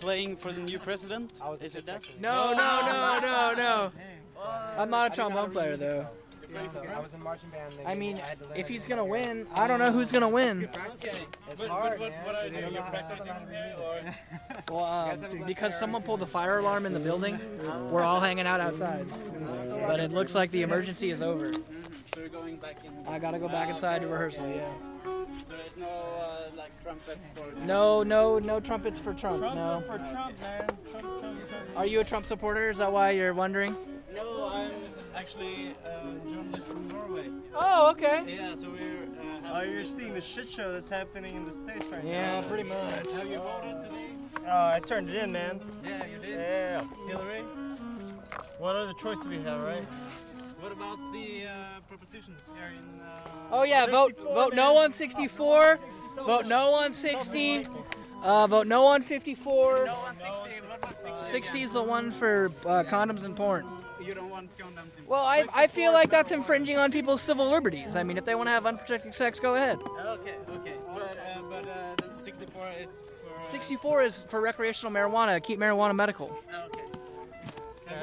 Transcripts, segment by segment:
playing for the new president? Is it that? No, no, no, no, no. I'm not a trombone player though. I was in marching band. I mean, if he's gonna win, I don't know who's gonna win. Okay. But, but what, what are you? You're practicing here or? Well, um, because someone pulled the fire alarm in the building, we're all hanging out outside. But it looks like the emergency is over. Mm-hmm. So you're going back in. I gotta go back inside to rehearsal. Yeah. No, no, no trumpets for Trump. No. For Trump, man. Trump, Trump, Trump. Are you a Trump supporter? Is that why you're wondering? No, I'm actually a journalist from Norway. Oh, okay. Yeah, so we're. Uh, Oh, you're seeing the shit show that's happening in the States right Yeah, now. pretty much. Have you voted today? Oh, I turned it in, man. Yeah, you did. Yeah. Hillary. What other choice do we have, right? What about the uh, propositions here in? Uh, Oh yeah, vote 64, vote no man. on 64. Vote no on 60. Uh, vote no on 54. no on 60. What about 60? 60 is the one for uh, condoms and porn. You don't want condoms in. Well, I, I feel like that's infringing on people's civil liberties. I mean, if they want to have unprotected sex, go ahead. Okay, okay. But uh, but uh, 64 is for. Uh, 64 is for recreational marijuana. Keep marijuana medical. Okay.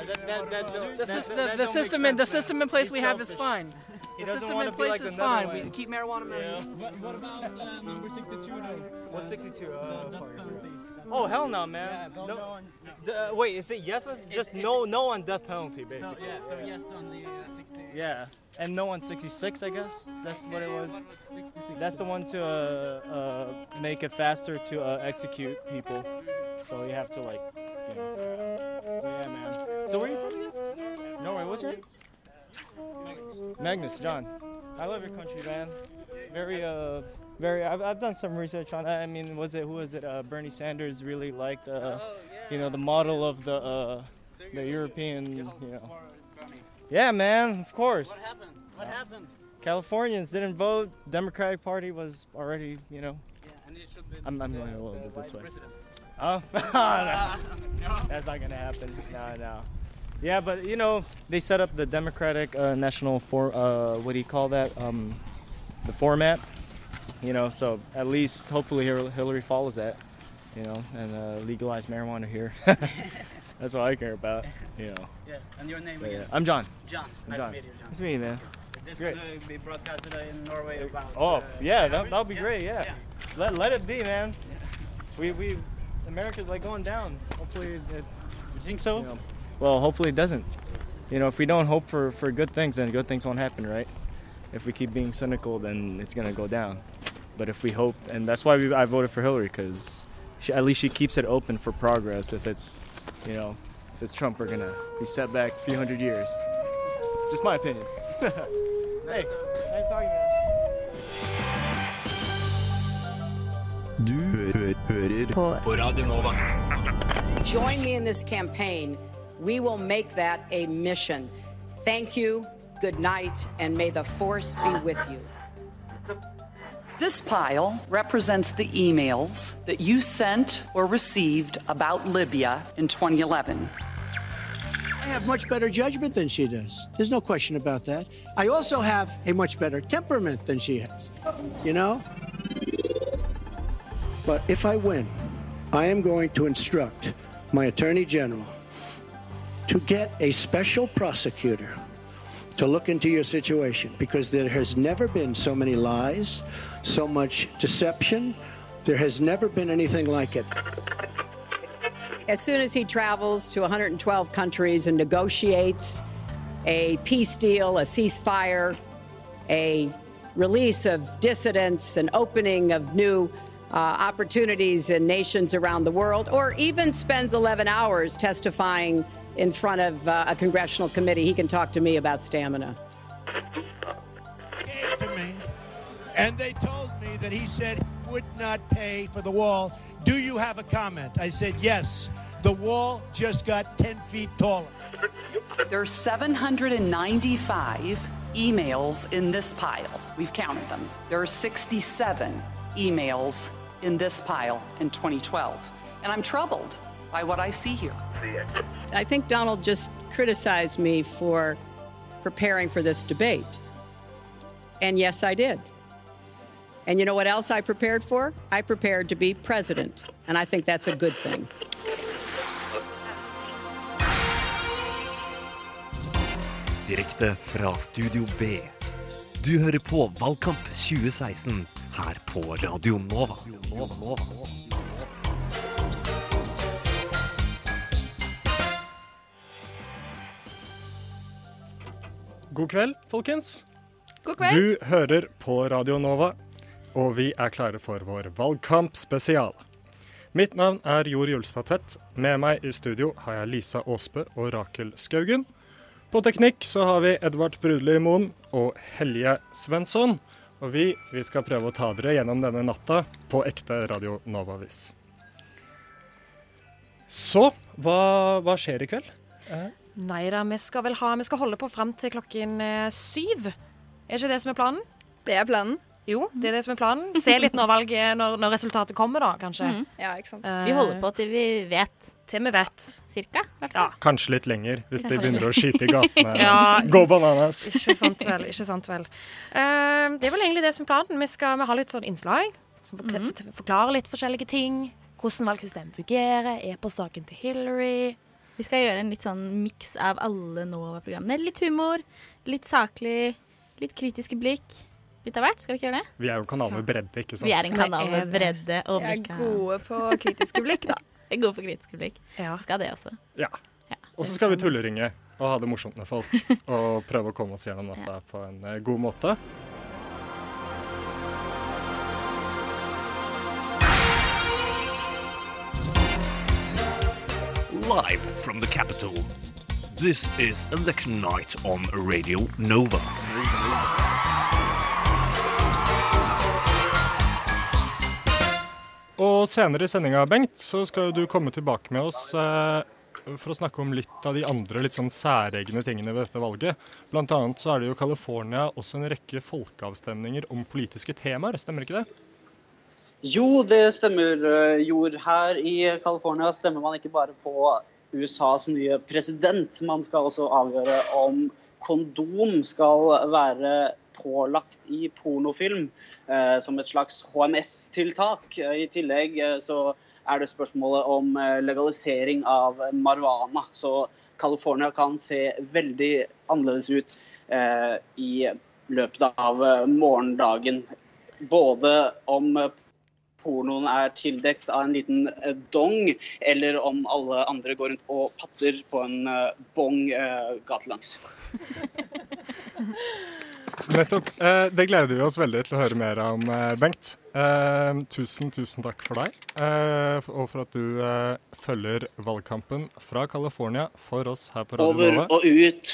that, that, that, don't- The, that- sys- that- the, the system in the system in place He's we have is fine. He The system in place like is fine. We Netherlands. keep marijuana medical. What, what about uh, number 62 though? What's 62? Uh, death penalty. oh, hell no, man. Yeah, no. The- uh, wait, is it yes or just no, no on death penalty, basically. So basically? yeah, so yes on the uh, 60. Yeah, and no on 66, I guess. That's what it was. Was That's the one to uh, uh, make it faster to uh, execute people. So you have to like, you know. Yeah, man. So where are you from? Again? Norway. What's your name? Magnus. John. I love your country, man. Very, uh, very. I've, I've done some research on that. I mean, was it who was it? Uh, Bernie Sanders really liked, uh, Oh, yeah. you know, the model of the uh, So the European, you know. Yeah, man. Of course. What happened? What happened? Californians didn't vote. Democratic Party was already, you know. Yeah, and it should be. I'm- I'm the- going a little bit this way. president. Oh, no. No. That's not gonna happen. No, no. Yeah, but you know, they set up the Democratic uh, National for uh, what do you call that? Um, the format. You know, so at least hopefully Hillary follows that. You know, and uh, legalize marijuana here. That's what I care about. You know. Yeah, and your name But, yeah. I'm John. John. I'm Nice John. to meet you, John. Nice to meet you, man. This Great. will be broadcasted in Norway about. Oh, uh, yeah, that Hillary? that'll be great. Yeah. Let let it be, man. We we America's like going down. Hopefully it, You think so? you know, well, hopefully it doesn't. You know, if we don't hope for, for good things, then good things won't happen, right? If we keep being cynical, then it's gonna go down. But if we hope, and that's why we, I voted for Hillary, because at least she keeps it open for progress. If it's, you know, if it's Trump, we're gonna be set back a few hundred years. Just my opinion. hey, nice talking to you. Du hø hører på på Radio Nova. Join me in this campaign. We will make that a mission. Thank you, good night, and may the force be with you. This pile represents the emails that you sent or received about Libya in 2011. I have much better judgment than she does. There's no question about that. I also have a much better temperament than she has. You know? But if I win, I am going to instruct my attorney general to get a special prosecutor to look into your situation because there has never been so many lies, so much deception. There has never been anything like it. As soon as he travels to 112 countries and negotiates a peace deal, a ceasefire, a release of dissidents, an opening of new uh, opportunities in nations around the world, or even spends 11 hours testifying in front of uh, a congressional committee, he can talk to me about stamina. came to me and they told me that he said he would not pay for the wall. Do you have a comment? I said, yes. The wall just got 10 feet taller. There are 795 emails in this pile. We've counted them. There are 67 emails in this pile in 2012. And I'm troubled by what I see here. I think Donald just criticized me for preparing for this debate. And yes, I did. And you know what else I prepared for? I prepared to be president. And I think that's a good thing. Direkte fra Studio B. Du hører på Valgkamp 2016 her på Radio Nova. God kveld, folkens. God kveld. Du hører på Radio Nova, og vi er klare for vår valgkampspesial. Mitt navn er Jord Julstad Tvedt. Med meg i studio har jeg Lisa Aasbø og Rakel Skaugen. På teknikk så har vi Edvard Brudli Moen og Helje Svensson. Og vi, vi skal prøve å ta dere gjennom denne natta på ekte Radio Nova-vis. Så hva, hva skjer i kveld? Eh, Nei da, vi skal vel ha Vi skal holde på fram til klokken eh, syv. Er ikke det som er planen? Det er planen. Jo, det er det som er planen. Se litt når valget når, når resultatet kommer, da, kanskje. Mm. Ja, ikke sant. Eh, Vi holder på til vi vet. Til vi vet. Cirka. Ja. kanskje litt lenger, hvis de begynner å skyte i gatene. Ja. Gå bananas. Ikke sant vel. ikke sant vel. Uh, det er vel egentlig det som er planen. Vi skal vi ha litt sånn innslag som forkl- Mhm. forklarer litt forskjellige ting. Hvordan valgsystemet fungerer, e-postsaken til Hillary. Vi skal gjøre en litt sånn miks av alle Nova-programmene. Litt humor, litt saklig, litt kritiske blikk. Litt av hvert. Skal vi ikke gjøre det? Vi er jo en kanal med bredde, ikke sant? Vi er en kanal med bredde og Vi er gode på kritiske blikk, da. Vi er gode på kritiske blikk. Ja. Skal det også. Ja. Ja. Og så skal vi tulleringe og ha det morsomt med folk. Og prøve å komme oss gjennom dette på en eh, god måte. Live from the capital. This is election night on Radio Nova. Og senere i sendinga, Bengt, så skal jo du komme tilbake med oss eh, for å snakke om litt av de andre litt sånn særegne tingene ved dette valget. Blant annet så er det jo California også en rekke folkeavstemninger om politiske temaer, stemmer ikke det? Jo, det stemmer, jo Jord. Her i California stemmer man ikke bare på USAs nye president. Man skal også avgjøre om kondom skal være pålagt i pornofilm eh, som et slags HMS-tiltak. Eh, I tillegg eh, så er det spørsmålet om legalisering av marihuana. Så California kan se veldig annerledes ut i løpet av morgendagen. Både om pornoen er tildekt av en liten dong, eller om alle andre går rundt og patter på en bong gatelangs. Nettopp. Eh, det gleder vi oss veldig til å høre mer om, eh, Bengt. Eh, tusen, tusen takk for deg, eh, og for at du følger valgkampen fra California for oss her på Radio Over Nova. og ut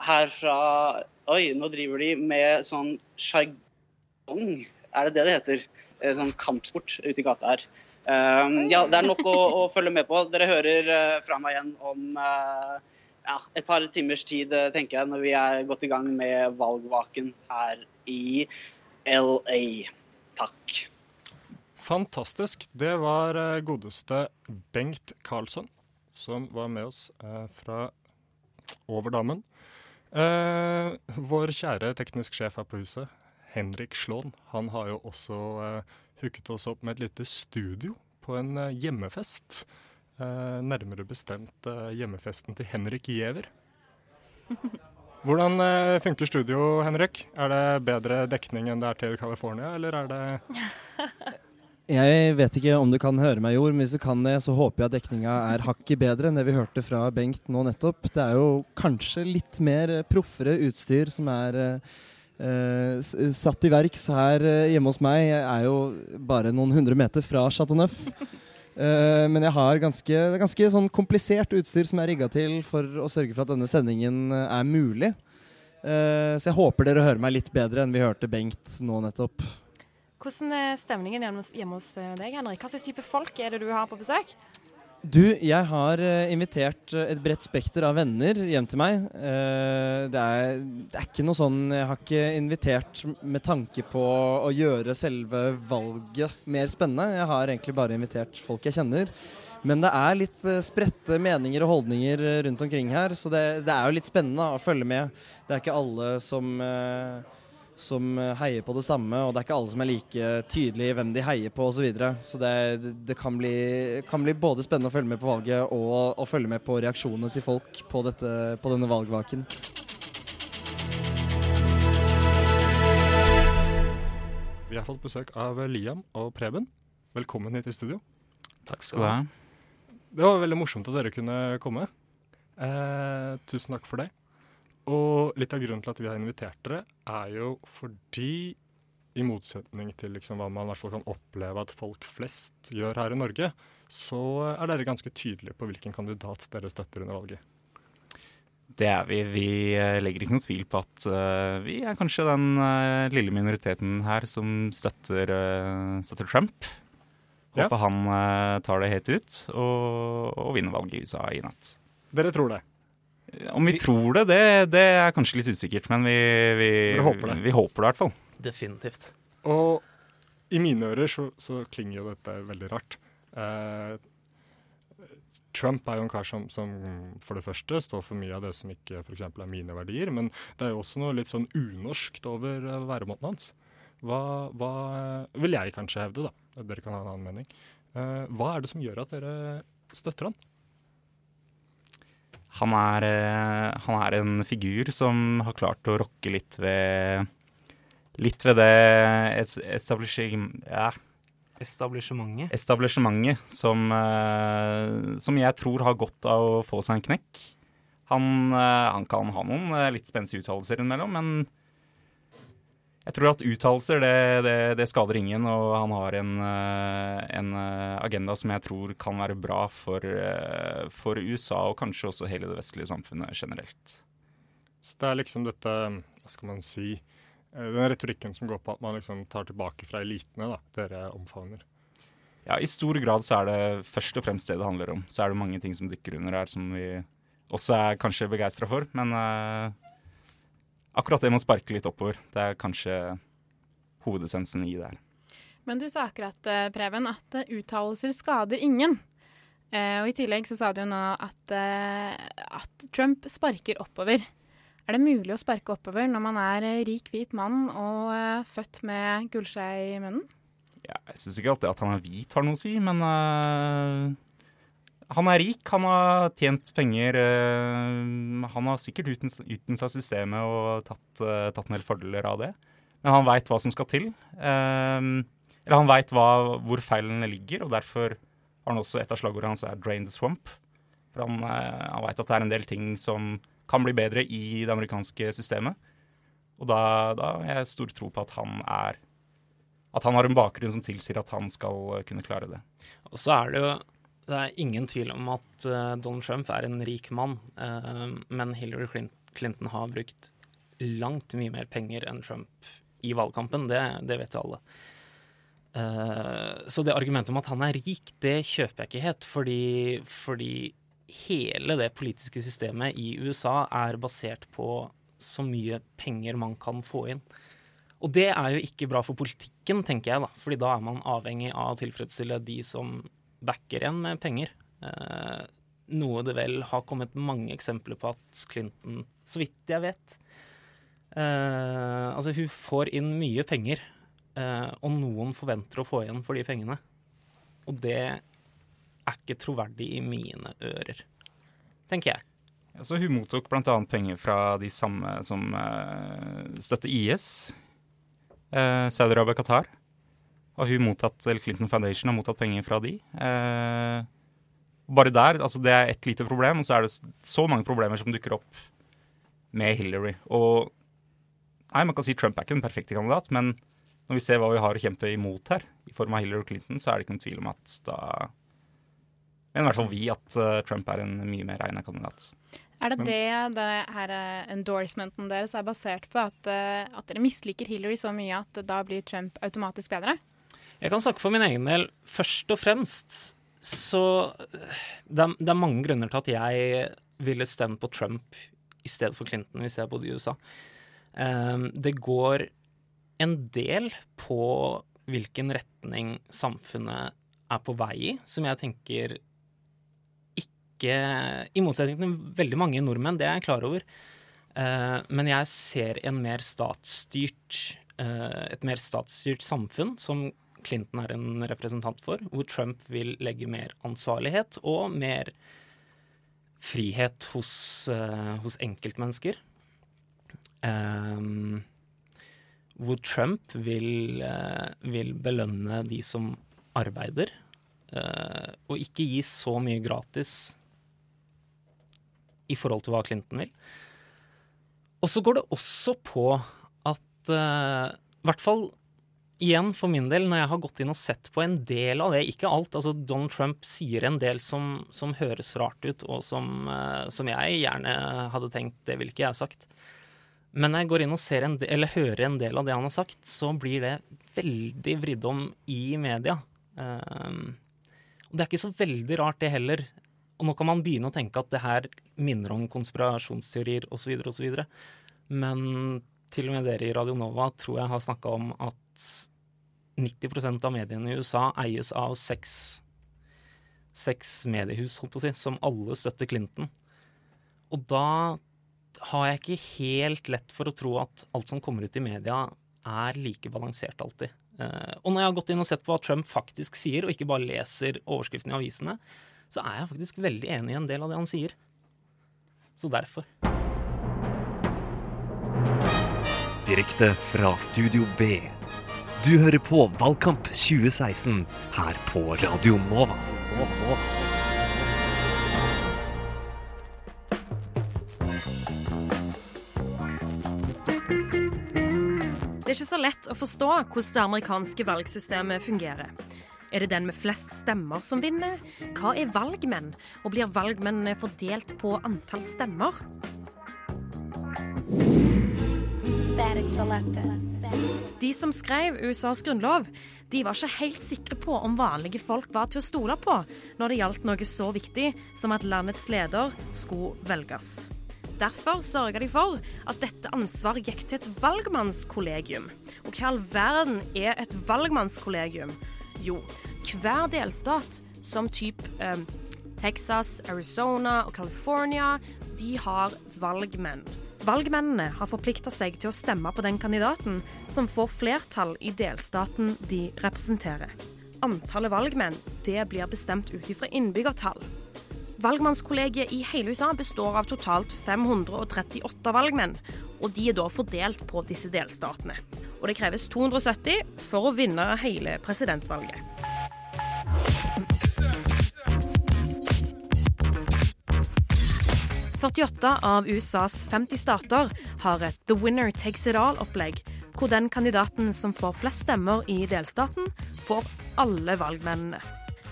herfra Oi, nå driver de med sånn sjargong. Er det det det heter? Sånn kampsport ute i gata her. Um, ja, det er nok å, å følge med på. Dere hører fra meg igjen om ja, et par timers tid, eh, tenker jeg, når vi er godt i gang med valgvaken her i LA. Takk. Fantastisk. Det var eh, godeste Bengt Karlsson som var med oss eh, fra Overdammen. Eh, vår kjære teknisk sjef her på huset, Henrik Slåen, han har jo også eh, hooket oss opp med et lite studio på en hjemmefest. Eh, nærmere bestemt eh, hjemmefesten til Henrik Giæver. Hvordan eh, funker studio, Henrik? Er det bedre dekning enn det er til California, eller er det Jeg vet ikke om du kan høre meg, ord, men hvis du kan det, så håper jeg at dekninga er hakket bedre enn det vi hørte fra Bengt nå nettopp. Det er jo kanskje litt mer proffere utstyr som er eh, satt i verks her hjemme hos meg. Jeg er jo bare noen hundre meter fra Chateau Neuf. Eh, men jeg har ganske, ganske sånn komplisert utstyr som jeg er rigga til for å sørge for at denne sendingen eh, er mulig. Uh, så jeg håper dere hører meg litt bedre enn vi hørte Bengt nå nettopp. Hvordan er stemningen hjemme hos- deg, Henrik? Hva slags type folk er det du har på besøk? Du, jeg har eh, invitert eh, et bredt spekter av venner hjem til meg. Eh, det, er, det er ikke noe sånn Jeg har ikke invitert med tanke på å gjøre selve valget mer spennende. Jeg har egentlig bare invitert folk jeg kjenner. Men det er litt spredte meninger og holdninger rundt omkring her, så det, det er jo litt spennende å følge med. Det er ikke alle som, eh, som eh, heier på det samme, og det er ikke alle som er like tydelige i hvem de heier på osv. Så, videre. så det, det kan, bli, kan bli både spennende å følge med på valget og å følge med på reaksjonene til folk på, dette, på denne valgvaken. Vi har fått besøk av Liam og Preben. Velkommen hit i studio. Takk skal du ha. Det var veldig morsomt at dere kunne komme. Eh, tusen takk for det. Og litt av grunnen til at vi har invitert dere, er jo fordi i motsetning til liksom hva man hvert fall kan oppleve at folk flest gjør her i Norge, så er dere ganske tydelige på hvilken kandidat dere støtter under valget. Det er vi. Vi eh, legger ikke noe tvil på at uh, vi er kanskje den uh, lille minoriteten her som støtter, uh, støtter Trump. Håper ja. han tar det helt ut og, og, vinner valget i USA i natt. Dere tror det? Om vi, vi tror det, det, det, er kanskje litt usikkert. Men vi, vi, håper, det. vi håper det i hvert fall. Definitivt. Og i mine ører så, så klinger jo dette veldig rart. Eh, Trump er jo en kar som, som, for det første står for mye av det som ikke for er mine verdier, men det er jo også noe litt sånn unorskt over uh, væremåten hans. Hva, hva, vil jeg kanskje hevde, da. Dere kan ha en annen mening. Eh, hva er det som gjør at dere støtter han? Han er, uh, han er en figur som har klart å rokke litt ved Litt ved det establishing... Ja, Establishementet? Establishementet, som, uh, som, jeg tror har godt av å få seg en knekk. Han, uh, han kan ha noen litt spenstige uttalelser innimellom, men jeg tror at uttalelser, det, det, det, skader ingen. Og han har en, en, agenda som jeg tror kan være bra for, for USA, og kanskje også hele det vestlige samfunnet generelt. Så det er liksom dette, hva skal man si Eh, den retorikken som går på at man liksom tar tilbake fra elitene, da, dere omfavner? Ja, I stor grad så er det først og fremst det det handler om. Så er det mange ting som dykker under her som vi også er kanskje begeistra for. Men akkurat det med å sparke litt oppover, det er kanskje hovedessensen i det her. Men du sa akkurat, eh, Preben, at uttalelser skader ingen. og i tillegg så sa du nå at, at Trump sparker oppover. Er det mulig å sparke oppover når man er eh, rik, hvit mann og født med gullskje i munnen? Ja, jeg syns ikke alltid at han er hvit har noe å si, men uh, han er rik. Han har tjent penger. Uh, han har sikkert utnytta systemet og tatt, tatt, en del fordeler av det. Men han veit hva som skal til. eller han veit hvor feilene ligger, og derfor har han også et av slagordene hans er 'drain the swamp'. For han, han veit at det er en del ting som kan bli bedre i det amerikanske systemet. Og da, da har jeg stor tro på at han er At han har en bakgrunn som tilsier at han skal kunne klare det. Og så er det jo det er ingen tvil om at uh, Donald Trump er en rik mann, uh, men Hillary Clinton har brukt langt mye mer penger enn Trump i valgkampen. Det, det vet jo alle. Uh, så det argumentet om at han er rik, det kjøper jeg ikke helt, fordi, fordi hele det politiske systemet i USA er basert på så mye penger man kan få inn. Og det er jo ikke bra for politikken, tenker jeg, da. Fordi da er man avhengig av å tilfredsstille de som backer igjen med penger. Eh, noe det vel har kommet mange eksempler på at Clinton, så vidt jeg vet eh, Altså, hun får inn mye penger, eh, og noen forventer å få igjen for de pengene. Og det er ikke troverdig i mine ører, tenker jeg. Så hun mottok bl.a. penger fra de samme som uh, støtter IS, uh, Saudi-Arabia og Qatar. Og hun mottatt, eller Clinton Foundation har mottatt penger fra de. Eh, bare der, altså Det er ett lite problem, og så er det så mange problemer som dukker opp med Hillary. Og nei, man kan si Trump er ikke den perfekte kandidat, men når vi ser hva vi har å kjempe imot her, i form av Hillary Clinton, så er det ikke noen tvil om at da men i hvert fall vi at uh, Trump er en mye mer egnet kandidat. Er det det, det her endorsementen deres er basert på? At, uh, at, dere misliker Hillary så mye at da blir Trump automatisk bedre? Jeg kan snakke for min egen del. Først og fremst så det er, det er mange grunner til at jeg ville stemt på Trump i stedet for Clinton hvis jeg bodde i USA. Um, det går en del på hvilken retning samfunnet er på vei i, som jeg tenker ikke I motsetning til veldig mange nordmenn, det er jeg klar over. Uh, men jeg ser mer eh, et mer statsstyrt samfunn som Clinton er en representant for, hvor Trump vil legge mer ansvarlighet og mer frihet hos, uh, hos enkeltmennesker. Um, hvor Trump vil, uh, vil, belønne de som arbeider, uh, og ikke gi så mye gratis i forhold til hva Clinton vil. Og så går det også på at I hvert fall igjen for min del, når jeg har gått inn og sett på en del av det, ikke alt altså Donald Trump sier en del som, som høres rart ut, og som, uh, som, jeg gjerne hadde tenkt det ville ikke jeg sagt. Men når jeg går inn og del, eller hører en del av det han har sagt, så blir det veldig vridd om i media. Um, og det er ikke så veldig rart, det heller. Og nå kan man begynne å tenke at det her minner om konspirasjonsteorier osv. osv. Men til og med dere i Radio Nova tror jeg har snakka om at 90% av mediene i USA eies av seks, seks mediehus, holdt på å si, som alle støtter Clinton. Og da har jeg ikke helt lett for å tro at alt som kommer ut i media, er like balansert alltid. Uh, og når jeg har gått inn og sett på hva Trump faktisk sier, og ikke bare leser overskriften i avisene, så er jeg faktisk veldig enig i en del av det han sier. Så derfor. Direkte fra Studio B. Du hører på Valgkamp 2016 her på Radio Nova. Det er ikke så lett å forstå hvordan det amerikanske valgsystemet fungerer. Er det den med flest stemmer som vinner? Hva er valgmenn? Og blir valgmennene fordelt på antall stemmer? De som skrev USAs grunnlov, de var ikke helt sikre på om vanlige folk var til å stole på når det gjaldt noe så viktig som at landets leder skulle velges. Derfor sørga de for at dette ansvaret gikk til et valgmannskollegium. Og hva i all verden er et valgmannskollegium? Jo, hver delstat, som type eh, Texas, Arizona og California, de har valgmenn. Valgmennene har forplikta seg til å stemme på den kandidaten som får flertall i delstaten de representerer. Antallet valgmenn det blir bestemt ut ifra innbyggertall. Valgmannskollegiet i hele USA består av totalt 538 valgmenn, og de er da fordelt på disse delstatene. Og det kreves 270 for å vinne hele presidentvalget. «48 av USAs 50 stater har et The Winner Takes It All-opplegg, hvor den kandidaten som får flest stemmer i delstaten, får alle valgmennene.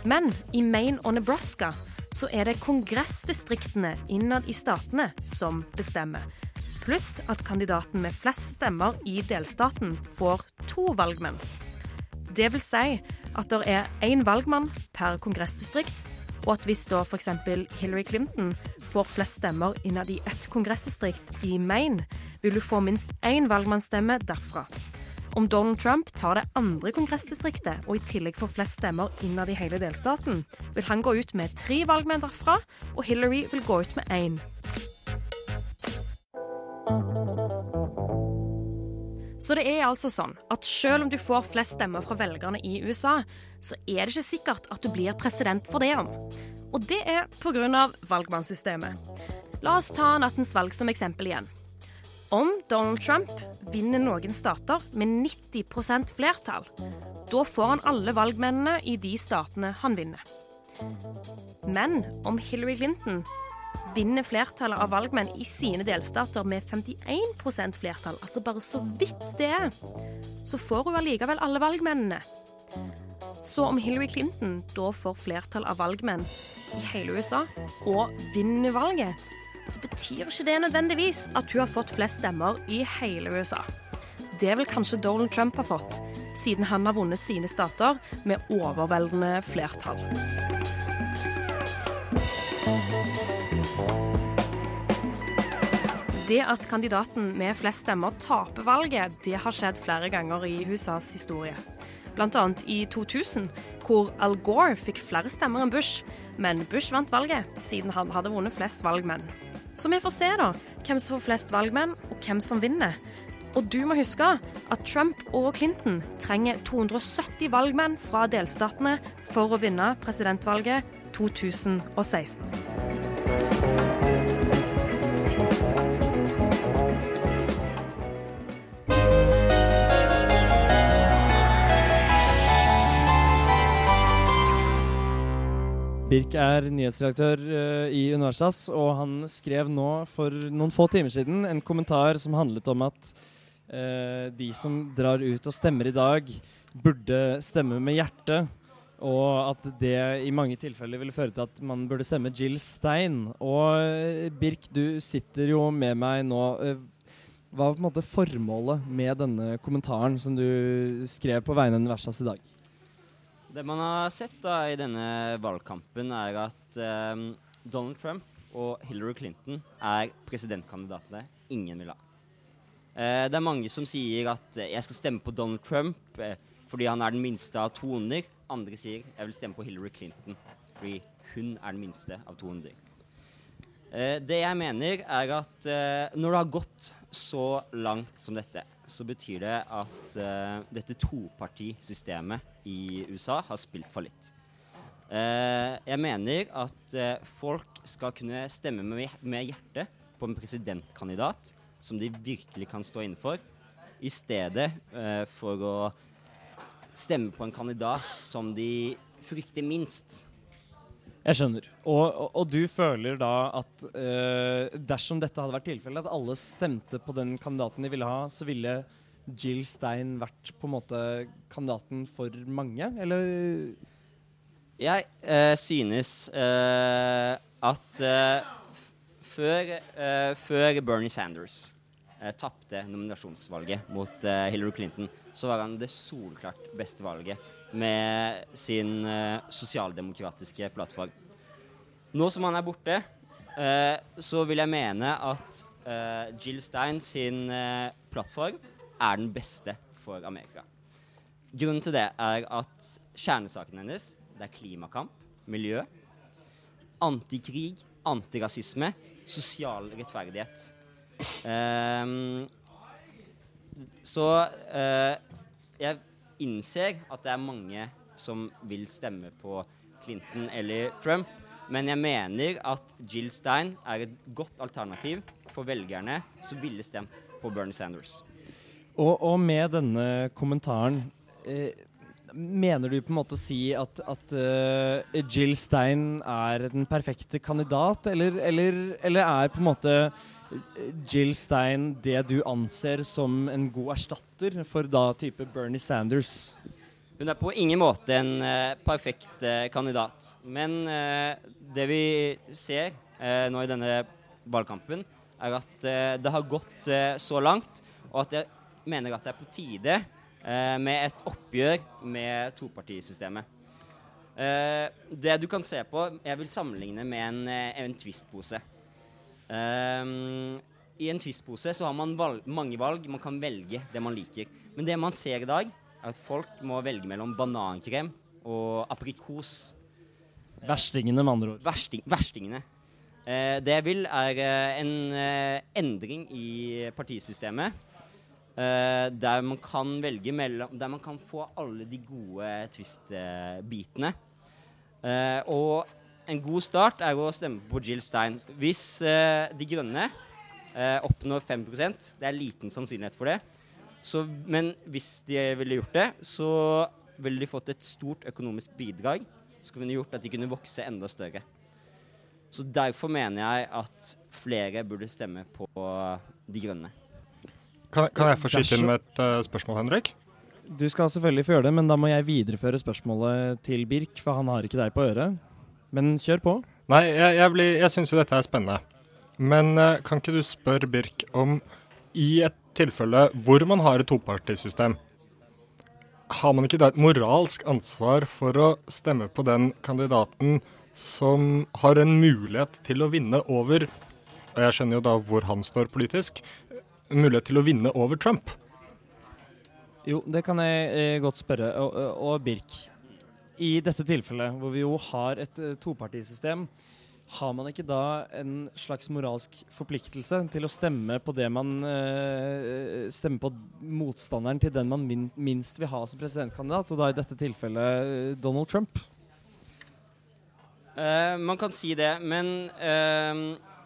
Men i Maine og Nebraska så er det kongressdistriktene innad i statene som bestemmer. Pluss at kandidaten med flest stemmer i delstaten får to valgmenn. Det vil si at det er én valgmann per kongressdistrikt, og at hvis da f.eks. Hillary Clinton får flest stemmer innad i ett kongressdistrikt i Maine, vil hun få minst én valgmannsstemme derfra. Om Donald Trump tar det andre kongressdistriktet og i tillegg får flest stemmer innad i hele delstaten, vil han gå ut med tre valgmenn derfra, og Hillary vil gå ut med én. Så det er altså sånn at selv om du får flest stemmer fra velgerne i USA, så er det ikke sikkert at du blir president for det om. Og det er pga. valgmannssystemet. La oss ta nattens valg som eksempel igjen. Om Donald Trump vinner noen stater med 90% flertall, da får han alle valgmennene i de statene han vinner. Men om Hillary Clinton vinner flertallet av valgmenn i sine delstater med 51% flertall, altså bare så vidt det er, så får hun allikevel alle valgmennene. Så om Hillary Clinton da får flertall av valgmenn i hele USA og vinner valget, så betyr ikke det nødvendigvis at hun har fått flest stemmer i hele USA. Det vil kanskje Donald Trump ha fått, siden han har vunnet sine stater med overveldende flertall. Det at kandidaten med flest stemmer taper valget, det har skjedd flere ganger i USAs historie. Bl.a. i 2000, hvor Al Gore fikk flere stemmer enn Bush, men Bush vant valget siden han hadde vunnet flest valgmenn. Så vi får se, da, hvem som får flest valgmenn, og hvem som vinner. Og du må huske at Trump og Clinton trenger 270 valgmenn fra delstatene for å vinne presidentvalget 2016. Birk er nyhetsredaktør eh, i Universitas, og han skrev nå for noen få timer siden en kommentar som handlet om at eh, de som drar ut og stemmer i dag, burde stemme med hjertet. Og at det i mange tilfeller ville føre til at man burde stemme Jill Stein. Og eh, Birk, du sitter jo med meg nå. Eh, Hva var på en måte formålet med denne kommentaren som du skrev på vegne av Universitas i dag? Det man har sett da i denne valgkampen, er at um, Donald Trump og Hillary Clinton er presidentkandidatene ingen vil ha. Uh, det er mange som sier at uh, jeg skal stemme på Donald Trump uh, fordi han er den minste av to onder. Andre sier jeg vil stemme på Hillary Clinton fordi hun er den minste av to onder. Det jeg mener, er at når det har gått så langt som dette, så betyr det at uh, dette topartisystemet i USA har spilt fallitt. Uh, jeg mener at uh, folk skal kunne stemme med, med hjertet på en presidentkandidat som de virkelig kan stå innenfor, i stedet uh, for å stemme på en kandidat som de frykter minst. Jeg skjønner. Og, og, og du føler da at uh, dersom dette hadde vært tilfellet, at alle stemte på den kandidaten de ville ha, så ville Jill Stein vært på en måte kandidaten for mange, eller? Jeg uh, synes uh, at eh, før, før Bernie Sanders uh, tapte nominasjonsvalget mot Hillary Clinton, så var han det solklart beste valget med sin eh, sosialdemokratiske plattform. Nå som han er borte, eh, så vil jeg mene at eh, Jill Stein sin eh, plattform er den beste for Amerika. Grunnen til det er at kjernesaken hennes det er klimakamp, miljø, antikrig, antirasisme, sosial rettferdighet. Ehm, så eh, jeg innser at det er mange som vil stemme på Clinton eller Trump, men jeg mener at Jill Stein er et godt alternativ for velgerne som ville stemt på Bernie Sanders. Og, og med denne kommentaren eh, Mener du på en måte å si at, at uh, Jill Stein er den perfekte kandidat, eller, eller, eller er på en måte Jill Stein det du anser som en god erstatter for da type Bernie Sanders? Hun er på ingen måte en uh, perfekt uh, kandidat. Men uh, det vi ser nå i denne valgkampen, er at det har gått så langt, og at jeg mener at det er på tide med et oppgjør med topartisystemet. Det du kan se på Jeg vil sammenligne med en, en twistpose. Ehm, I en twistpose så har man valg, mange valg. Man kan velge det man liker. Men det man ser i dag, er at folk må velge mellom banankrem og aprikos. Verstingene, med andre ord. Versting, verstingene. Uh, det jeg vil, er uh, en uh, endring i partisystemet. der man kan velge mellom Der man kan få alle de gode twist-bitene. Og en god start er å stemme på Jill Stein. Hvis eh, De Grønne eh, oppnår 5 det er liten sannsynlighet for det, så, men hvis de ville gjort det, så ville de fått et stort økonomisk bidrag som kunne gjort at de kunne vokse enda større. Så derfor mener jeg at flere burde stemme på De Grønne. Kan, kan jeg få skyte inn med et uh, spørsmål, Henrik? Du skal selvfølgelig få gjøre det, men da må jeg videreføre spørsmålet til Birk, for han har ikke deg på øret. Men kjør på. Nei, jeg, jeg, blir- jeg syns jo dette er spennende. Men eh, kan ikke du spørre Birk om i et tilfelle hvor man har et topartisystem, har man ikke da et moralsk ansvar for å stemme på den kandidaten som har en mulighet til å vinne over Og jeg skjønner jo da hvor han står politisk. En mulighet til å vinne over Trump. Jo, det kan jeg eh, godt spørre. Og, og, og Birk, i dette tilfellet hvor vi jo har et uh, topartisystem, har man ikke da en slags moralsk forpliktelse til å stemme på det man uh, Stemme på motstanderen til den man min, minst vil ha som presidentkandidat, og da i dette tilfellet Donald Trump? Uh, man kan si det, men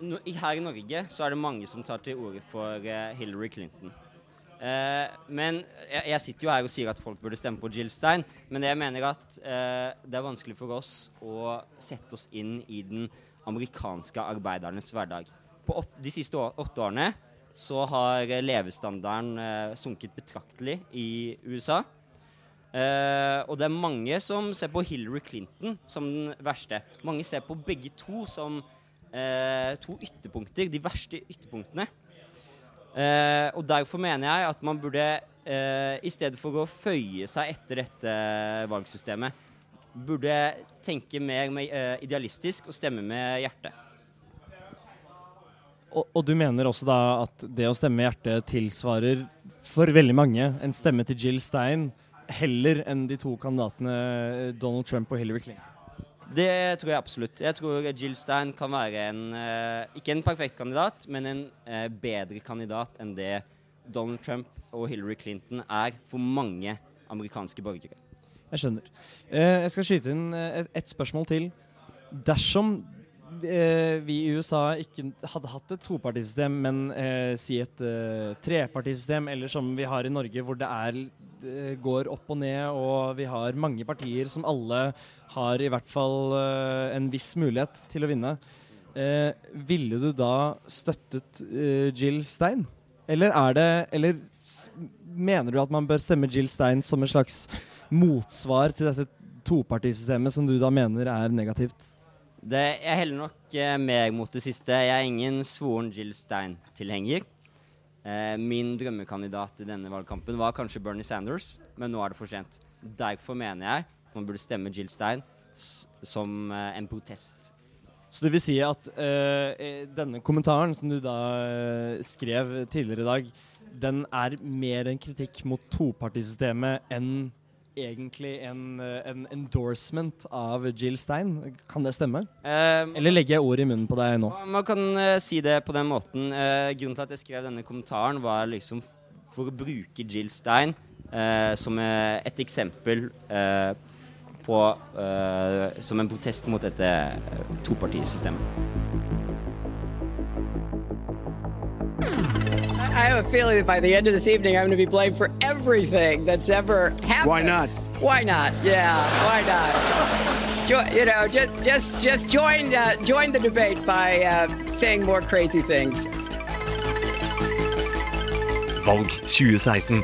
no, her i Norge så er det mange som tar til orde for Hillary Clinton. Eh, men jeg, jeg sitter jo her og sier at folk burde stemme på Jill Stein, men jeg mener at eh, det er vanskelig for oss å sette oss inn i den amerikanske arbeidernes hverdag. På åt, de siste åtte årene så har levestandarden eh, sunket betraktelig i USA. Og det er mange som ser på Hillary Clinton som den verste. Mange ser på begge to som to ytterpunkter, de verste ytterpunktene. Eh, og derfor mener jeg at man burde, eh, i stedet for å føye seg etter dette valgsystemet, burde tenke mer med, eh, idealistisk og stemme med hjertet. Og, og du mener også da at det å stemme med hjertet tilsvarer for veldig mange en stemme til Jill Stein heller enn de to kandidatene eh, Donald Trump og Hillary Clinton? Det tror jeg absolutt. Jeg tror Jill Stein kan være en eh, ikke en perfekt kandidat, men en eh, bedre kandidat enn det Donald Trump og Hillary Clinton er for mange amerikanske borgere. Jeg skjønner. Eh, jeg skal skyte inn et, spørsmål til. Dersom vi i USA ikke hadde hatt et topartisystem, men eh, si et eh, trepartisystem, eller som vi har i Norge, hvor det er, eh, går opp og ned, og vi har mange partier som alle har i hvert fall eh, en viss mulighet til å vinne, eh, ville du da støttet eh, Jill Stein? Eller er det Eller mener du at man bør stemme Jill Stein som en slags motsvar til dette topartisystemet som du da mener er negativt? Det, jeg heller nok eh, mer mot det siste. Jeg er ingen svoren Jill Stein-tilhenger. Eh, min drømmekandidat i denne valgkampen var kanskje Bernie Sanders, men nå er det for sent. Derfor mener jeg at man burde stemme Jill Stein som eh, en protest. Så det vil si at eh, eh, denne kommentaren som du da eh, skrev tidligere i dag, den er mer en kritikk mot topartisystemet enn egentlig en, eh, en endorsement av Jill Stein. Kan det stemme? Eller legger jeg ord i munnen på deg nå? Man kan uh, si det på den måten. Uh, grunnen til at jeg skrev denne kommentaren, var liksom for å bruke Jill Stein uh, som eh, et eksempel eh, på eh, Som en protest mot dette eh, topartisystemet. I have a feeling that by the end of this evening, I'm going to be blamed for everything that's ever happened. Why not? Why not? Yeah, why not? Jo- you know, just just just join uh, join the debate by uh, saying more crazy things. Valg 2016.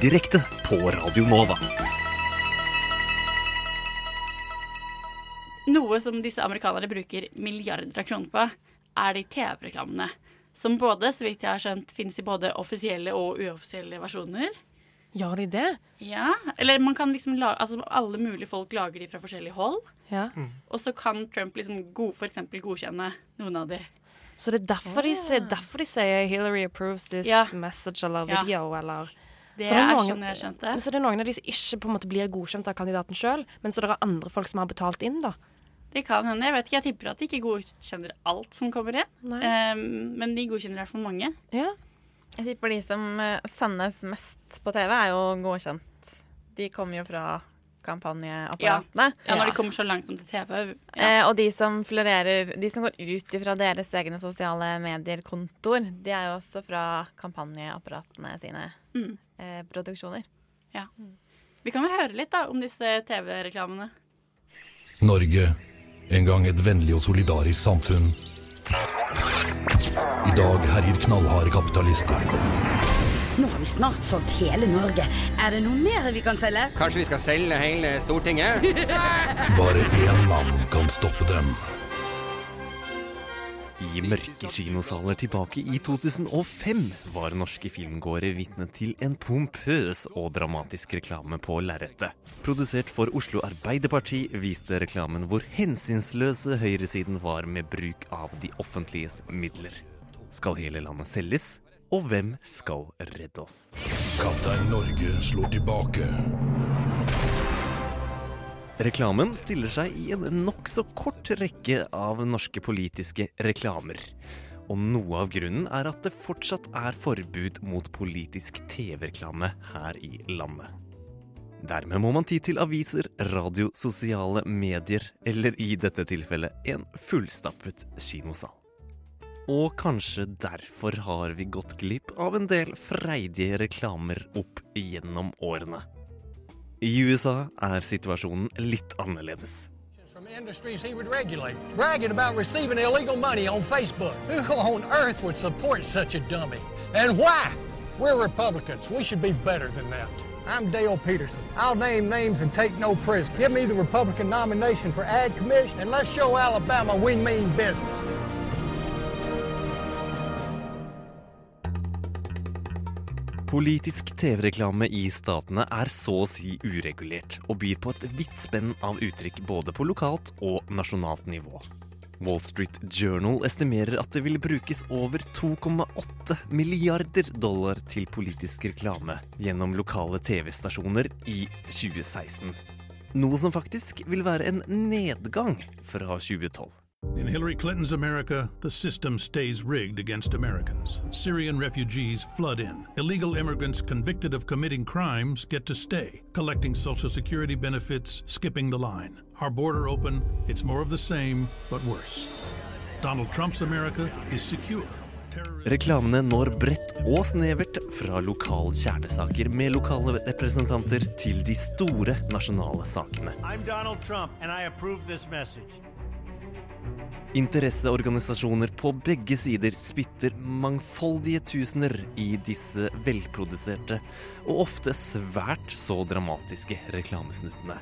Direkte på Radio Nova. Noe som disse amerikanere bruker milliarder av kroner på, er de TV-reklamene. Som både, så vidt jeg har skjønt, finnes i både offisielle og uoffisielle versjoner. Gjør de det? Ja, eller man kan liksom lage, altså Alle mulige folk lager de fra forskjellig hold. Ja. Og så kan Trump liksom god, for eksempel godkjenne noen av de. Så det er derfor, de, sier- derfor de sier 'Hillary approves this Ja. message' eller Ja. video, eller Det Så er noen- sånn jeg skjønte. Men Så det er noen av de som ikke på en måte blir godkjent av kandidaten sjøl, men så det er andre folk som har betalt inn, da. Det kan hende. Jeg vet ikke, jeg tipper at de ikke godkjenner alt som kommer inn. Um, men de godkjenner i hvert fall mange. Ja. Jeg tipper de som eh, sendes mest på TV, er jo godkjent. De kommer jo fra kampanjeapparatene. Ja, når de kommer så langt som til TV. Eh, og de som florerer De som går ut fra deres egne sosiale medier-kontoer, de er jo også fra kampanjeapparatene sine Mm. eh, produksjoner. Ja. Vi kan vel høre litt da om disse TV-reklamene. Norge, en gang et vennlig og solidarisk samfunn. I dag herjer knallharde kapitalister. Nå har vi snart solgt hele Norge. Er det noe mer vi kan selge? Kanskje vi skal selge hele Stortinget? Bare én mann kan stoppe dem. I mørke kinosaler tilbake i 2005 var norske filmgåere vitne til en pompøs og dramatisk reklame på lerretet. Produsert for Oslo Arbeiderparti viste reklamen hvor hensynsløse høyresiden var med bruk av de offentliges midler. Skal hele landet selges? Og hvem skal redde oss? Kaptein Norge slår tilbake. Reklamen stiller seg i en nokså kort rekke av norske politiske reklamer. Og noe av grunnen er at det fortsatt er forbud mot politisk TV-reklame her i landet. Dermed må man ty til aviser, radio, sosiale medier, eller i dette tilfellet en fullstappet kinosal. Og kanskje derfor har vi gått glipp av en del freidige reklamer opp gjennom årene. I USA er situasjonen litt annerledes. from industries he would regulate, bragging about receiving illegal money on Facebook. Who on earth would support such a dummy? And why? We're Republicans. We should be better than that. I'm Dale Peterson. I'll name names and take no prisoners. Give me the Republican nomination for Ag Commission, and let's show Alabama we mean business. Politisk TV-reklame i statene er så å si uregulert, og byr på et vidt spenn av uttrykk både på lokalt og nasjonalt nivå. Wall Street Journal estimerer at det vil brukes over 2,8 milliarder dollar til politisk reklame gjennom lokale TV-stasjoner i 2016. Noe som faktisk vil være en nedgang fra 2012. In Hillary Clinton's America, the system stays rigged against Americans. Syrian refugees flood in. Illegal immigrants convicted of committing crimes get to stay, collecting Social Security benefits, skipping the line. Our border open, it's more of the same, but worse. Donald Trump's America is secure. Reklamene når bredt og snevert fra lokale kjernesaker med lokale representanter til de store nasjonale sakene. I'm Donald Trump, and I approve this message. Interesseorganisasjoner på begge sider spytter mangfoldige tusener i disse velproduserte og ofte svært så dramatiske reklamesnuttene.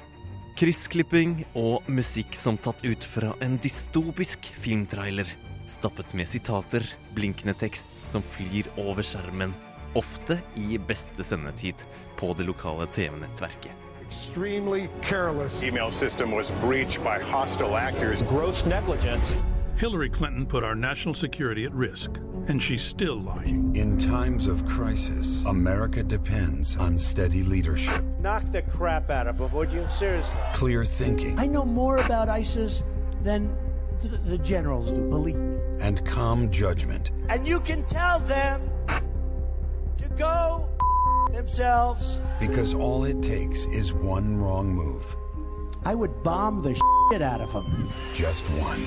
Kryssklipping og musikk som tatt ut fra en dystopisk filmtrailer. Stappet med sitater, blinkende tekst som flyr over skjermen. Ofte i beste sendetid på det lokale TV-nettverket. Extremely careless. Email system was breached by hostile actors. Gross negligence. Hillary Clinton put our national security at risk, and she's still lying. In times of crisis, America depends on steady leadership, Knock the crap out of them, would you? Seriously. clear thinking, I know more about ISIS than th- the generals do, believe me. and calm judgment. And you can tell them to go themselves. Because all it takes is one wrong move. I would bomb the shit out of them. Just one.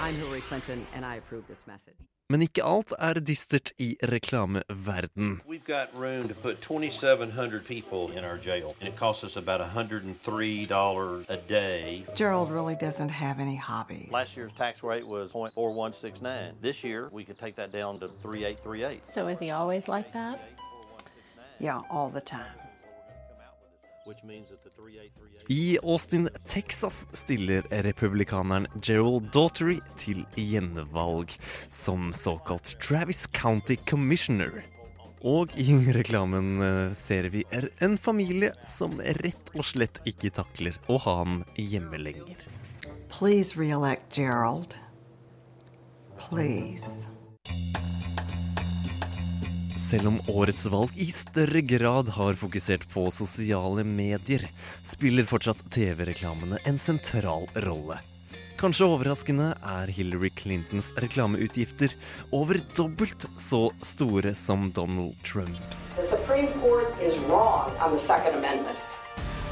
I'm Hillary Clinton, and I approve this message. Men ikke alt er dystert i reklameverden. We've got room to put 2,700 people in our jail, and it costs us about $103 a day. Gerald really doesn't have any hobbies. Last year's tax rate was 0.4169. This year, we could take that down to 3838. So is he always like that? Yeah, all the time. Which means that the 3838 I Austin, Texas stiller republikaneren Gerald Daughtery til gjenvalg som såkalt Travis County Commissioner. Og i reklamen eh, ser vi er en familie som rett og slett ikke takler å ha ham hjemme lenger. Please re-elect Gerald. Please. Selv om årets valg i større grad har fokusert på sosiale medier, spiller fortsatt TV-reklamene en sentral rolle. Kanskje overraskende er Hillary Clintons reklameutgifter over dobbelt så store som Donald Trumps. The Supreme Court is wrong on the Second Amendment.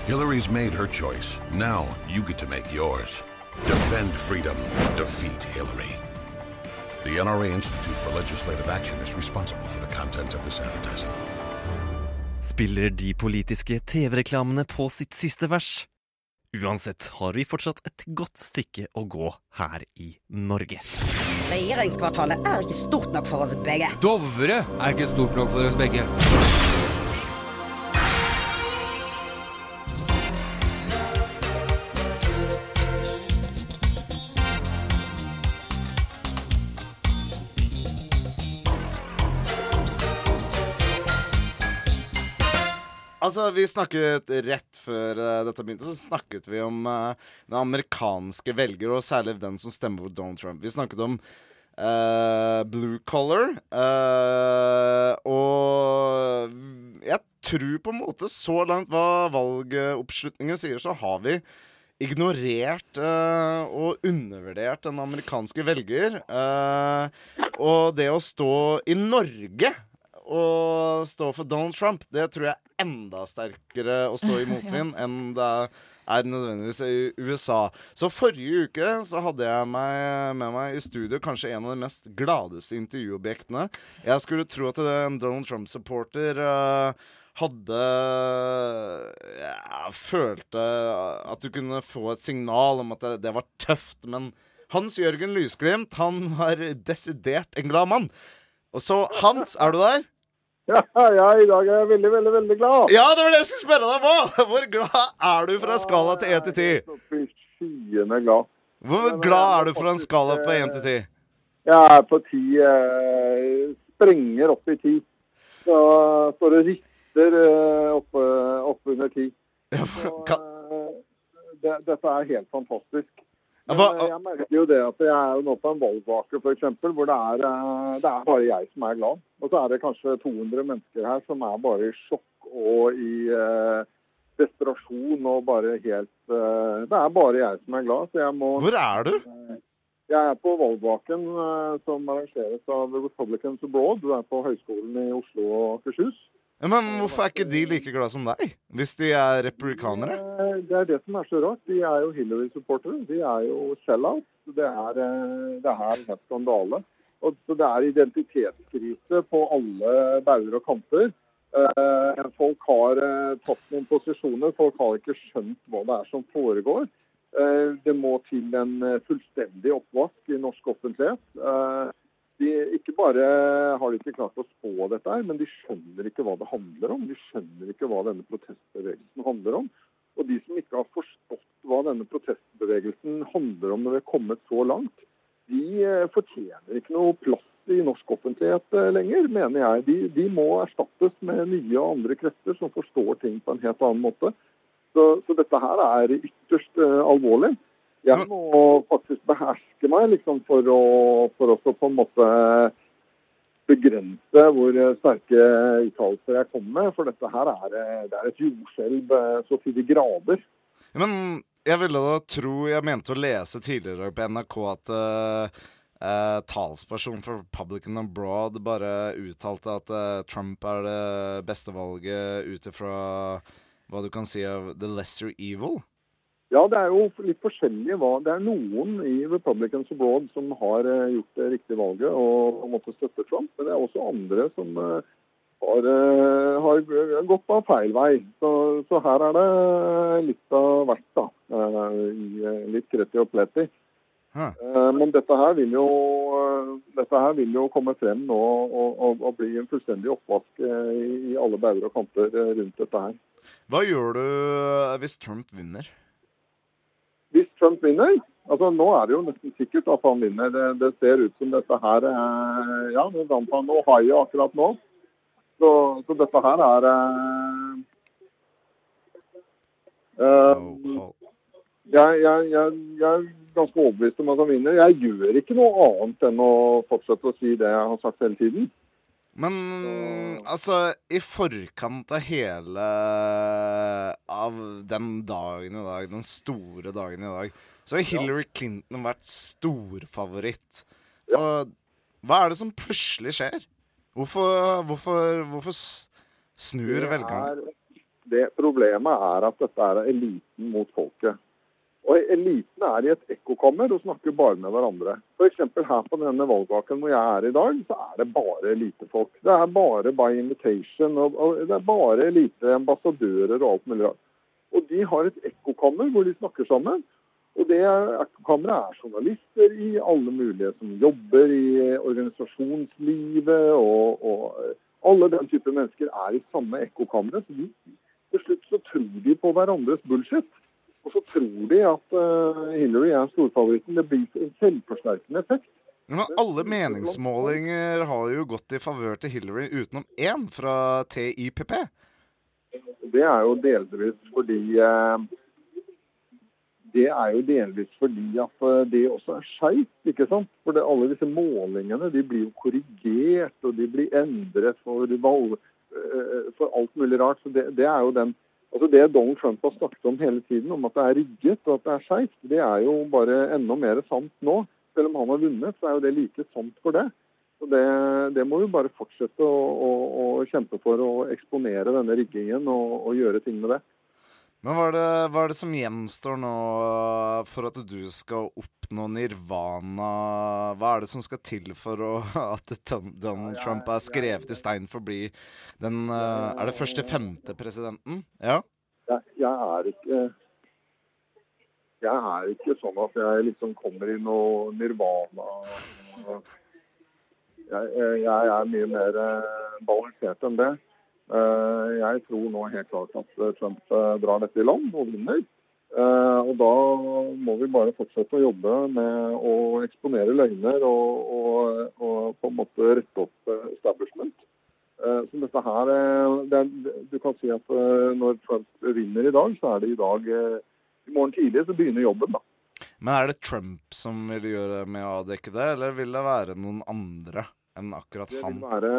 Hillary's made her choice. Now you get to make yours. Defend freedom. Defeat Hillary. The NRA Institute for Legislative Action is responsible for the content of this advertising. Spiller de politiske TV-reklamene på sitt siste vers? Uansett har vi fortsatt et godt stykke å gå her i Norge. Regjeringskvartalet er ikke stort nok for oss begge. Dovre er ikke stort nok for oss begge. Altså, vi snakket rett før uh, dette begynte, så snakket vi om uh, den amerikanske velger, og særlig den som stemmer på Donald Trump. Vi snakket om uh, blue color, og jeg tror på en måte så langt hva valgoppslutningen sier, så har vi ignorert uh, og undervurdert den amerikanske velger. Uh, og det å stå i Norge og stå for Donald Trump, det tror jeg er enda sterkere å stå i motvind enn det er nødvendigvis i USA. Så forrige uke så hadde jeg meg med meg i studio kanskje en av de mest gladeste intervjuobjektene. Jeg skulle tro at en Donald Trump-supporter uh, hadde ja, følte at du kunne få et signal om at det, det var tøft, men Hans Jørgen Lysglimt, han var desidert en glad mann. Og så, Hans, er du der? Ja, ja, i dag er jeg veldig, veldig veldig glad. Ja, det var det jeg skulle spørre deg på! Hvor glad er du fra skala til 1 til 10? Oppe i skyene glad. Hvor glad er du fra en skala på 1 til 10? Jeg er på ti. Eh, sprenger opp i 10. Så, står det rister eh, oppe, oppe under ti. Så, eh, det, dette er helt fantastisk. Men eh, jeg merker jo det at jeg er nå på en valgvake f.eks. hvor det er, eh, det er bare jeg som er glad. Og så er det kanskje 200 mennesker her som er bare i sjokk og i eh, desperasjon og bare helt eh, Det er bare jeg som er glad, så jeg må Hvor er du? Jeg er på valgvaken eh, som arrangeres av Republicans Abroad. Du er på Høgskolen i Oslo og Akershus. Men hvorfor er ikke de like glad som deg? Hvis de er republikanere? Eh, Det er det som er så rart. De er jo Hillary-supportere. De er jo sell-out. Det er, eh, det er helt skandale. Og så det er identitetskrise på alle bauger og kanter. Eh, Folk har tatt noen posisjoner. Folk har ikke skjønt hva det er som foregår. Det må til en fullstendig oppvask i norsk offentlighet. De, ikke bare har de ikke klart å spå dette, her, men de skjønner ikke hva det handler om. De skjønner ikke hva denne protestbevegelsen handler om. Og de som ikke har forstått hva denne protestbevegelsen handler om når vi er kommet så langt, de eh, fortjener ikke noe plass i norsk offentlighet eh, lenger, mener jeg. De, de må erstattes med nye og andre krefter som forstår ting på en helt annen måte. Så, så dette her er ytterst eh, alvorlig. Jeg må faktisk beherske meg liksom, for å for også på en måte begrense hvor sterke uttalelser jeg kommer med. For dette her er, eh, det er et jordskjelv eh, så til de grader. Men jeg ville da tro Jeg mente å lese tidligere på NRK at uh, uh, talsperson for Republican Abroad bare uttalte at uh, Trump er det beste valget ut ifra hva du kan si av the lesser evil. Ja, det er jo litt forskjellig hva Det er noen i Republicans Abroad som har eh, gjort det riktige valget og måtte støtte Trump, men det er også andre som eh, har, eh, har gått av feil vei. Så, så her er det litt av hvert, da. i, Litt kreti og pleti. Eh, Men dette her jo dette her vil jo komme frem nå og, og, og bli en fullstendig oppvask i, i alle bauger og kanter rundt dette her. Hva gjør du hvis Trump vinner? Trump vinner altså Nå er det jo nesten sikkert at han vinner. Det, det ser ut som dette her eh, Ja, nå vant han Ohio akkurat nå. Så, så dette her er eh, eh, jeg, jeg, jeg, jeg er ganske overbevist om at han vinner. Jeg gjør ikke noe annet enn å fortsette å si det jeg har sagt hele tiden. Men altså, i forkant av hele Av den dagen i dag, den store dagen i dag, så har Hillary Clinton vært storfavoritt. Og hva er det som plutselig skjer? Hvorfor, hvorfor, hvorfor snur velgerne? er- Det problemet er at dette er eliten mot folket. Og Eliten er i et ekkokammer og snakker bare med hverandre. F.eks. her på denne valgvaken hvor jeg er i dag, så er det bare elitefolk. Det er bare by invitation, og, det er bare eliteambassadører og alt mulig rart. Og de har et ekkokammer hvor de snakker sammen. Og det ekkokammeret er journalister i alle mulige som jobber i organisasjonslivet, og, og alle den type mennesker er i samme ekkokammeret. Så de, til slutt så tror de på hverandres bullshit. Og så tror de at eh, Hillary er storfavoritten. Det blir en selvforsterkende effekt. Men alle meningsmålinger har jo gått i favør til Hillary utenom én, fra TIPP. Det er jo delvis fordi eh, Det er jo delvis fordi at eh, det også er skeivt, ikke sant. For det, alle disse målingene de blir jo korrigert, og de blir endret for, valg, for alt mulig rart. Så det, det er jo den Altså Det Donald Trump har snakket om hele tiden, om at det er rigget og at det er skeivt, det er jo bare enda mer sant nå. Selv om han har vunnet, så er jo det like sant for det. Så Det, det må vi bare fortsette å, å, å kjempe for å eksponere denne riggingen og, og gjøre ting med det. Men hva er, det, hva er det som gjenstår nå for at du skal oppnå nirvana? Hva er det som skal til for å, at Donald Trump er skrevet i stein for å bli den eh, Er det første femte presidenten? Ja? Jeg, jeg er ikke jeg er ikke sånn at jeg liksom kommer i noe nirvana. Jeg, jeg, jeg er mye mer eh, balansert enn det. Eh, Jeg tror nå helt klart at eh, Trump eh, drar dette i land og vinner. Og da må vi bare fortsette å jobbe med å eksponere løgner og, og, og på en måte rette opp establishment. Så dette her, det er, Du kan si at når Trump vinner i dag, så er det i dag I morgen tidlig så begynner jobben, da. Men er det Trump som vil gjøre med å avdekke det, eller vil det være noen andre enn akkurat han? Det vil være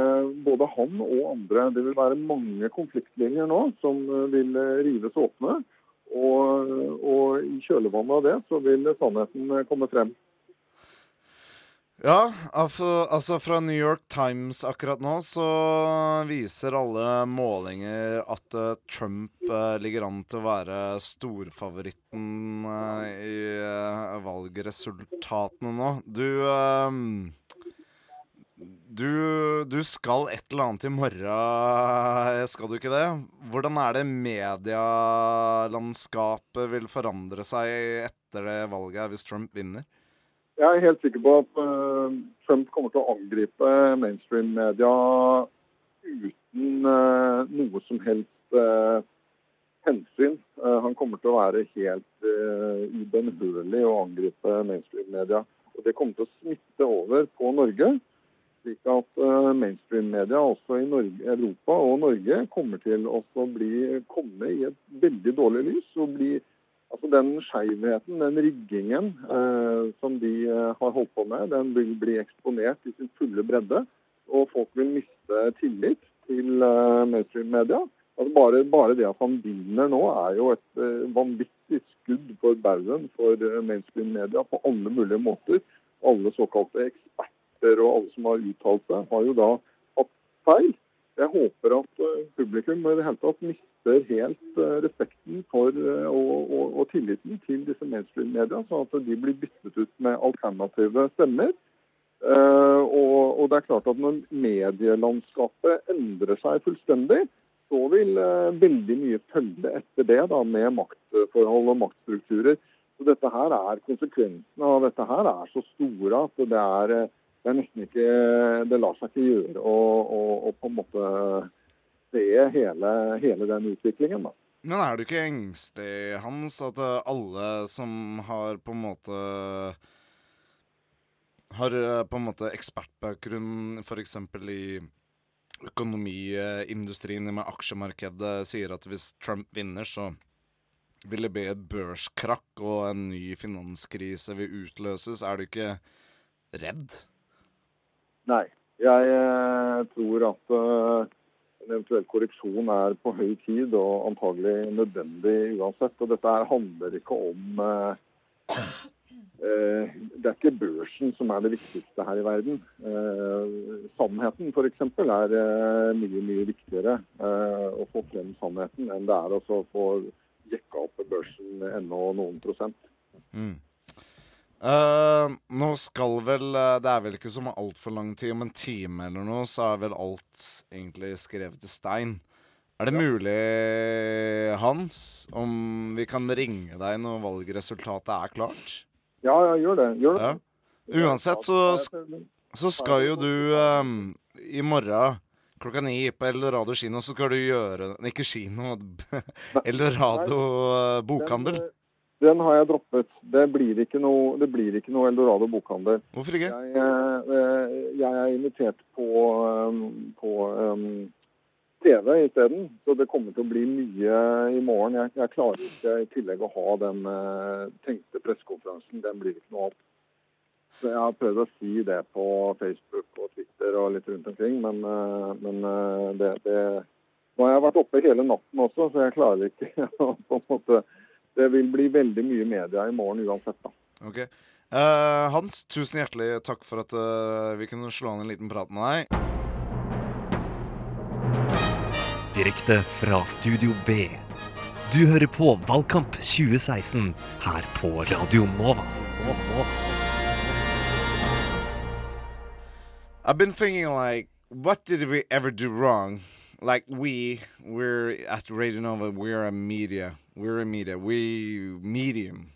både han og andre. Det vil være mange konfliktlinjer nå som eh, vil eh, rives åpne. Og, og i kjølvannet av det så vil sannheten eh, komme frem. Ja, altså, altså fra New York Times akkurat nå så viser alle målinger at Trump ligger an til å være storfavoritten i valgresultatene nå. Du, du Du skal et eller annet i morgen, eh, skal du ikke det? Hvordan er det medielandskapet vil forandre seg etter det valget hvis Trump vinner? Jeg er helt sikker på at eh, Trump kommer til å angripe mainstream-media uten eh, noe som helst hensyn. Han kommer til å være helt uh, ubønnhørlig å angripe mainstream-media. Og Det kommer til å smitte over på Norge, slik at eh, mainstream-media også i Norge, Europa og Norge kommer til å bli, komme i et veldig dårlig lys. og bli Altså Den skjevheten, den riggingen eh, som de eh, har holdt på med, den vil bli eksponert i sin fulle bredde. Og folk vil miste tillit til eh, mainstream-media. Altså bare, bare det at han vinner nå, er jo et eh, vanvittig skudd for baugen for eh, mainstream-media på alle mulige måter. Alle såkalte eksperter og alle som har uttalt seg, har jo da hatt feil. Jeg håper at eh, publikum i det hele tatt mister helt eh, respekten for eh, og, og, og tilliten til disse mainstream-media, sånn at de blir byttet ut med alternative stemmer. Og, og det er klart at Når medielandskapet endrer seg fullstendig, så vil veldig mye følge etter det da, med maktforhold og maktstrukturer. Så dette her er Konsekvensene av dette her er så store at det er, det er nesten ikke Det lar seg ikke gjøre å, å, å på en måte se hele, hele den utviklingen. da. Men er du ikke engstelig, Hans, at eh, alle som har på en måte Har eh, på en måte ekspertbakgrunn f.eks. i økonomiindustrien med aksjemarkedet, sier at hvis Trump vinner, så vil det bli et børskrakk og en ny finanskrise vil utløses. Er du ikke redd? Nei. Jeg eh, tror at eh, en eventuell korreksjon er på høy tid og antagelig nødvendig uansett. Og dette handler ikke om eh, Det er ikke børsen som er det viktigste her i verden. Sannheten f.eks. er mye, mye viktigere å få frem sannheten enn det er å få jekka opp børsen ennå noen prosent. Mm. Eh, nå skal vel eh, Det er vel ikke som altfor lang tid, om en time eller noe, så er vel alt egentlig skrevet i stein. Er det mulig, Hans, om vi kan ringe deg når valgresultatet er klart? Ja, ja, gjør det. Gjør det. Ja. Uansett så, så skal jo du um, i morgen klokka ni på Eldorado kino, så skal du gjøre Ikke kino, Eldorado bokhandel. Den, har jeg droppet. Det blir ikke noe, det blir ikke noe Eldorado bokhandel. Hvorfor ikke? Jeg, eh, jeg er invitert på, um, på um, TV isteden, så det kommer til å bli mye i morgen. Jeg, jeg klarer ikke i tillegg å ha den uh, tenkte pressekonferansen. Den blir ikke noe av. Så Jeg har prøvd å si det på Facebook og Twitter og litt rundt omkring, men, uh, men uh, det, det, Nå har jeg vært oppe hele natten også, så jeg klarer ikke å på en måte Det vil bli veldig mye media i morgen uansett, da. Ok. Uh, Hans, tusen hjertelig takk for at uh, vi kunne slå an en liten prat med deg. Direkte fra Studio B. Du hører på Valgkamp 2016 her på Radio Nova. I've been thinking like, what did we ever do wrong? Like we, we're at Radio Nova. We're a media. We're a media. We medium.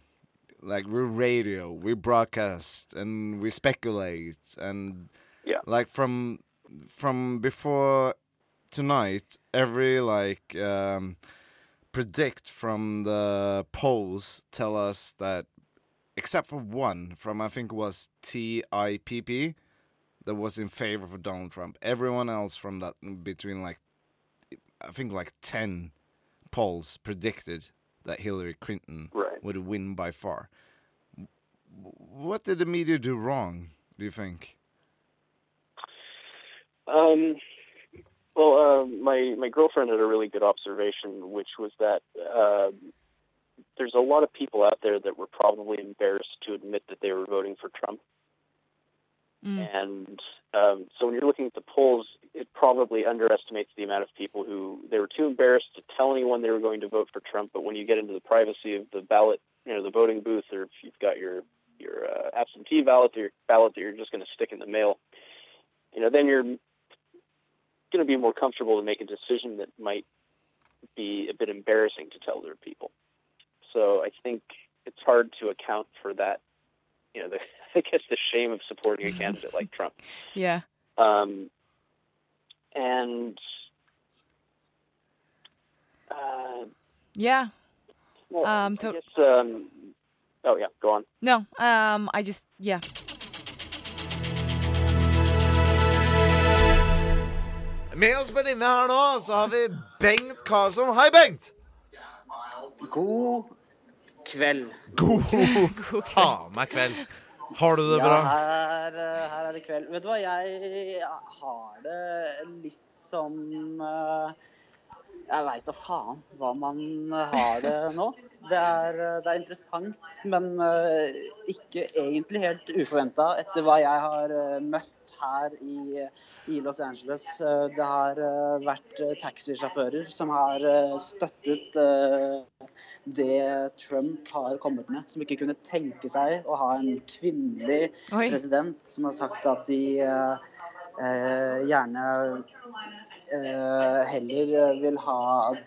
Like we're radio. We broadcast and we speculate and Yeah. like from from before tonight, every like um, predict from the polls tell us that except for one from I think was TIPP that was in favor for Donald Trump. Everyone else from that between like I think like 10 polls predicted that Hillary Clinton Right. would win by far. What did the media do wrong, do you think? Um, well, uh, my my girlfriend had a really good observation, which was that uh, there's a lot of people out there that were probably embarrassed to admit that they were voting for Trump. And um, so when you're looking at the polls, it probably underestimates the amount of people who they were too embarrassed to tell anyone they were going to vote for Trump. But when you get into the privacy of the ballot, you know, the voting booth, or if you've got your your uh, absentee ballot or your ballot that you're just going to stick in the mail, you know, then you're going to be more comfortable to make a decision that might be a bit embarrassing to tell other people. So I think it's hard to account for that. You know, the, I guess the shame of supporting a candidate like Trump. Yeah. Um, and uh, Yeah. well, Um, I to- guess. Um, oh yeah, go on. No, um, I just, yeah. Med oss på linje her nå, så har vi Bengt Karlsson. Hei, Bengt! God kveld. God faen meg kveld. Har du det ja. Her, eh, her er det kveld. Vet du hva, jeg har det litt som eh, Jeg veit da faen hva man har det nå. Det er, eh, det er interessant, men ikke egentlig helt uforventa etter hva jeg har møtt her i, i Los Angeles. Eh, Det har eh, vært eh, taxisjåfører som har støttet det Trump har kommet med, som ikke kunne tenke seg å ha en kvinnelig Oi. president som har sagt at de eh, gjerne eh, heller vil ha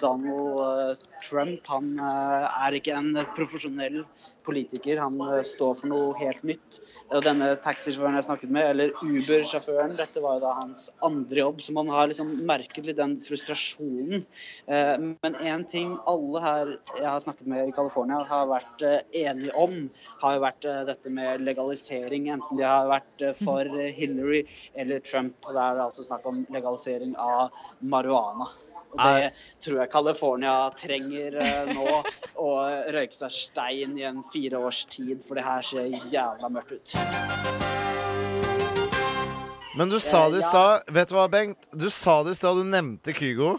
Donald Trump. Han eh, er ikke en profesjonell politiker, han eh, står for noe helt nytt. Og denne taxisjåføren jeg snakket med, eller Uber-sjåføren, dette var jo da hans andre jobb, så man har liksom merket litt den frustrasjonen. Eh, Men én ting alle her jeg har snakket med i California har vært eh, enige om, har jo vært dette med legalisering, enten de har vært for Hillary eller Trump. Og det er altså snakk om legalisering av marihuana. Og det tror jeg California trenger eh, nå. Å røyke seg stein i en fire års tid, for det her ser jævla mørkt ut. Men du sa det i Ja. stad. Vet du hva, Bengt? Du sa det i stad, du nevnte Kygo.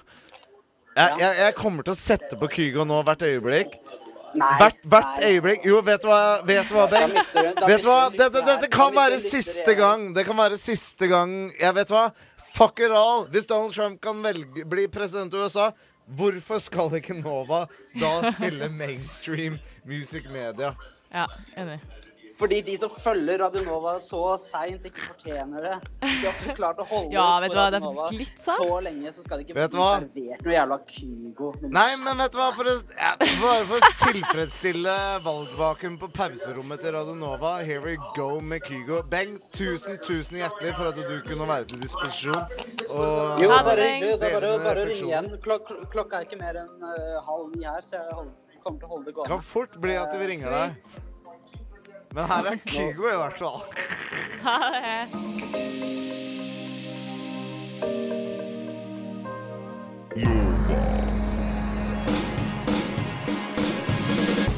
Jeg, jeg, jeg kommer til å sette på Kygo nå hvert øyeblikk. Nei, hvert hvert nei. øyeblikk. Jo, vet du hva, vet du hva Bengt? Vet du hva? Dette, dette kan være siste gang. Det kan være siste gang Jeg vet hva? Fuck it all. Hvis Donald Trump kan velge, bli president i USA, hvorfor skal ikke Nova da spille mainstream music media? Ja, enig. Fordi de som følger Radionova så seint, ikke fortjener det. De har ikke klart å holde Ja, ut vet på hva, det er Radionova litt så lenge, så skal de ikke Vet bli servert noe jævla Kygo. Nei, men vet du hva? For å, ja, bare for å tilfredsstille valgvaken på pauserommet til Radio Nova, here we go med Kygo. Bengt, tusen, tusen hjertelig for at du kunne være til disposisjon. Og Jo, bare hyggelig. Det er bare, bare å ringe igjen. Klok klok- klokka er ikke mer enn uh, halv ni her, så jeg kommer til å holde det gående. kan fort bli at vi ringer deg. Men her er Kygo i hvert fall. Ha det.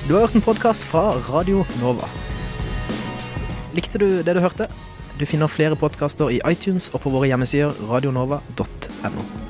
Du har hørt en podkast fra Radio Nova. Likte du det du hørte? Du finner flere podkaster i iTunes og på våre hjemmesider radionova.no.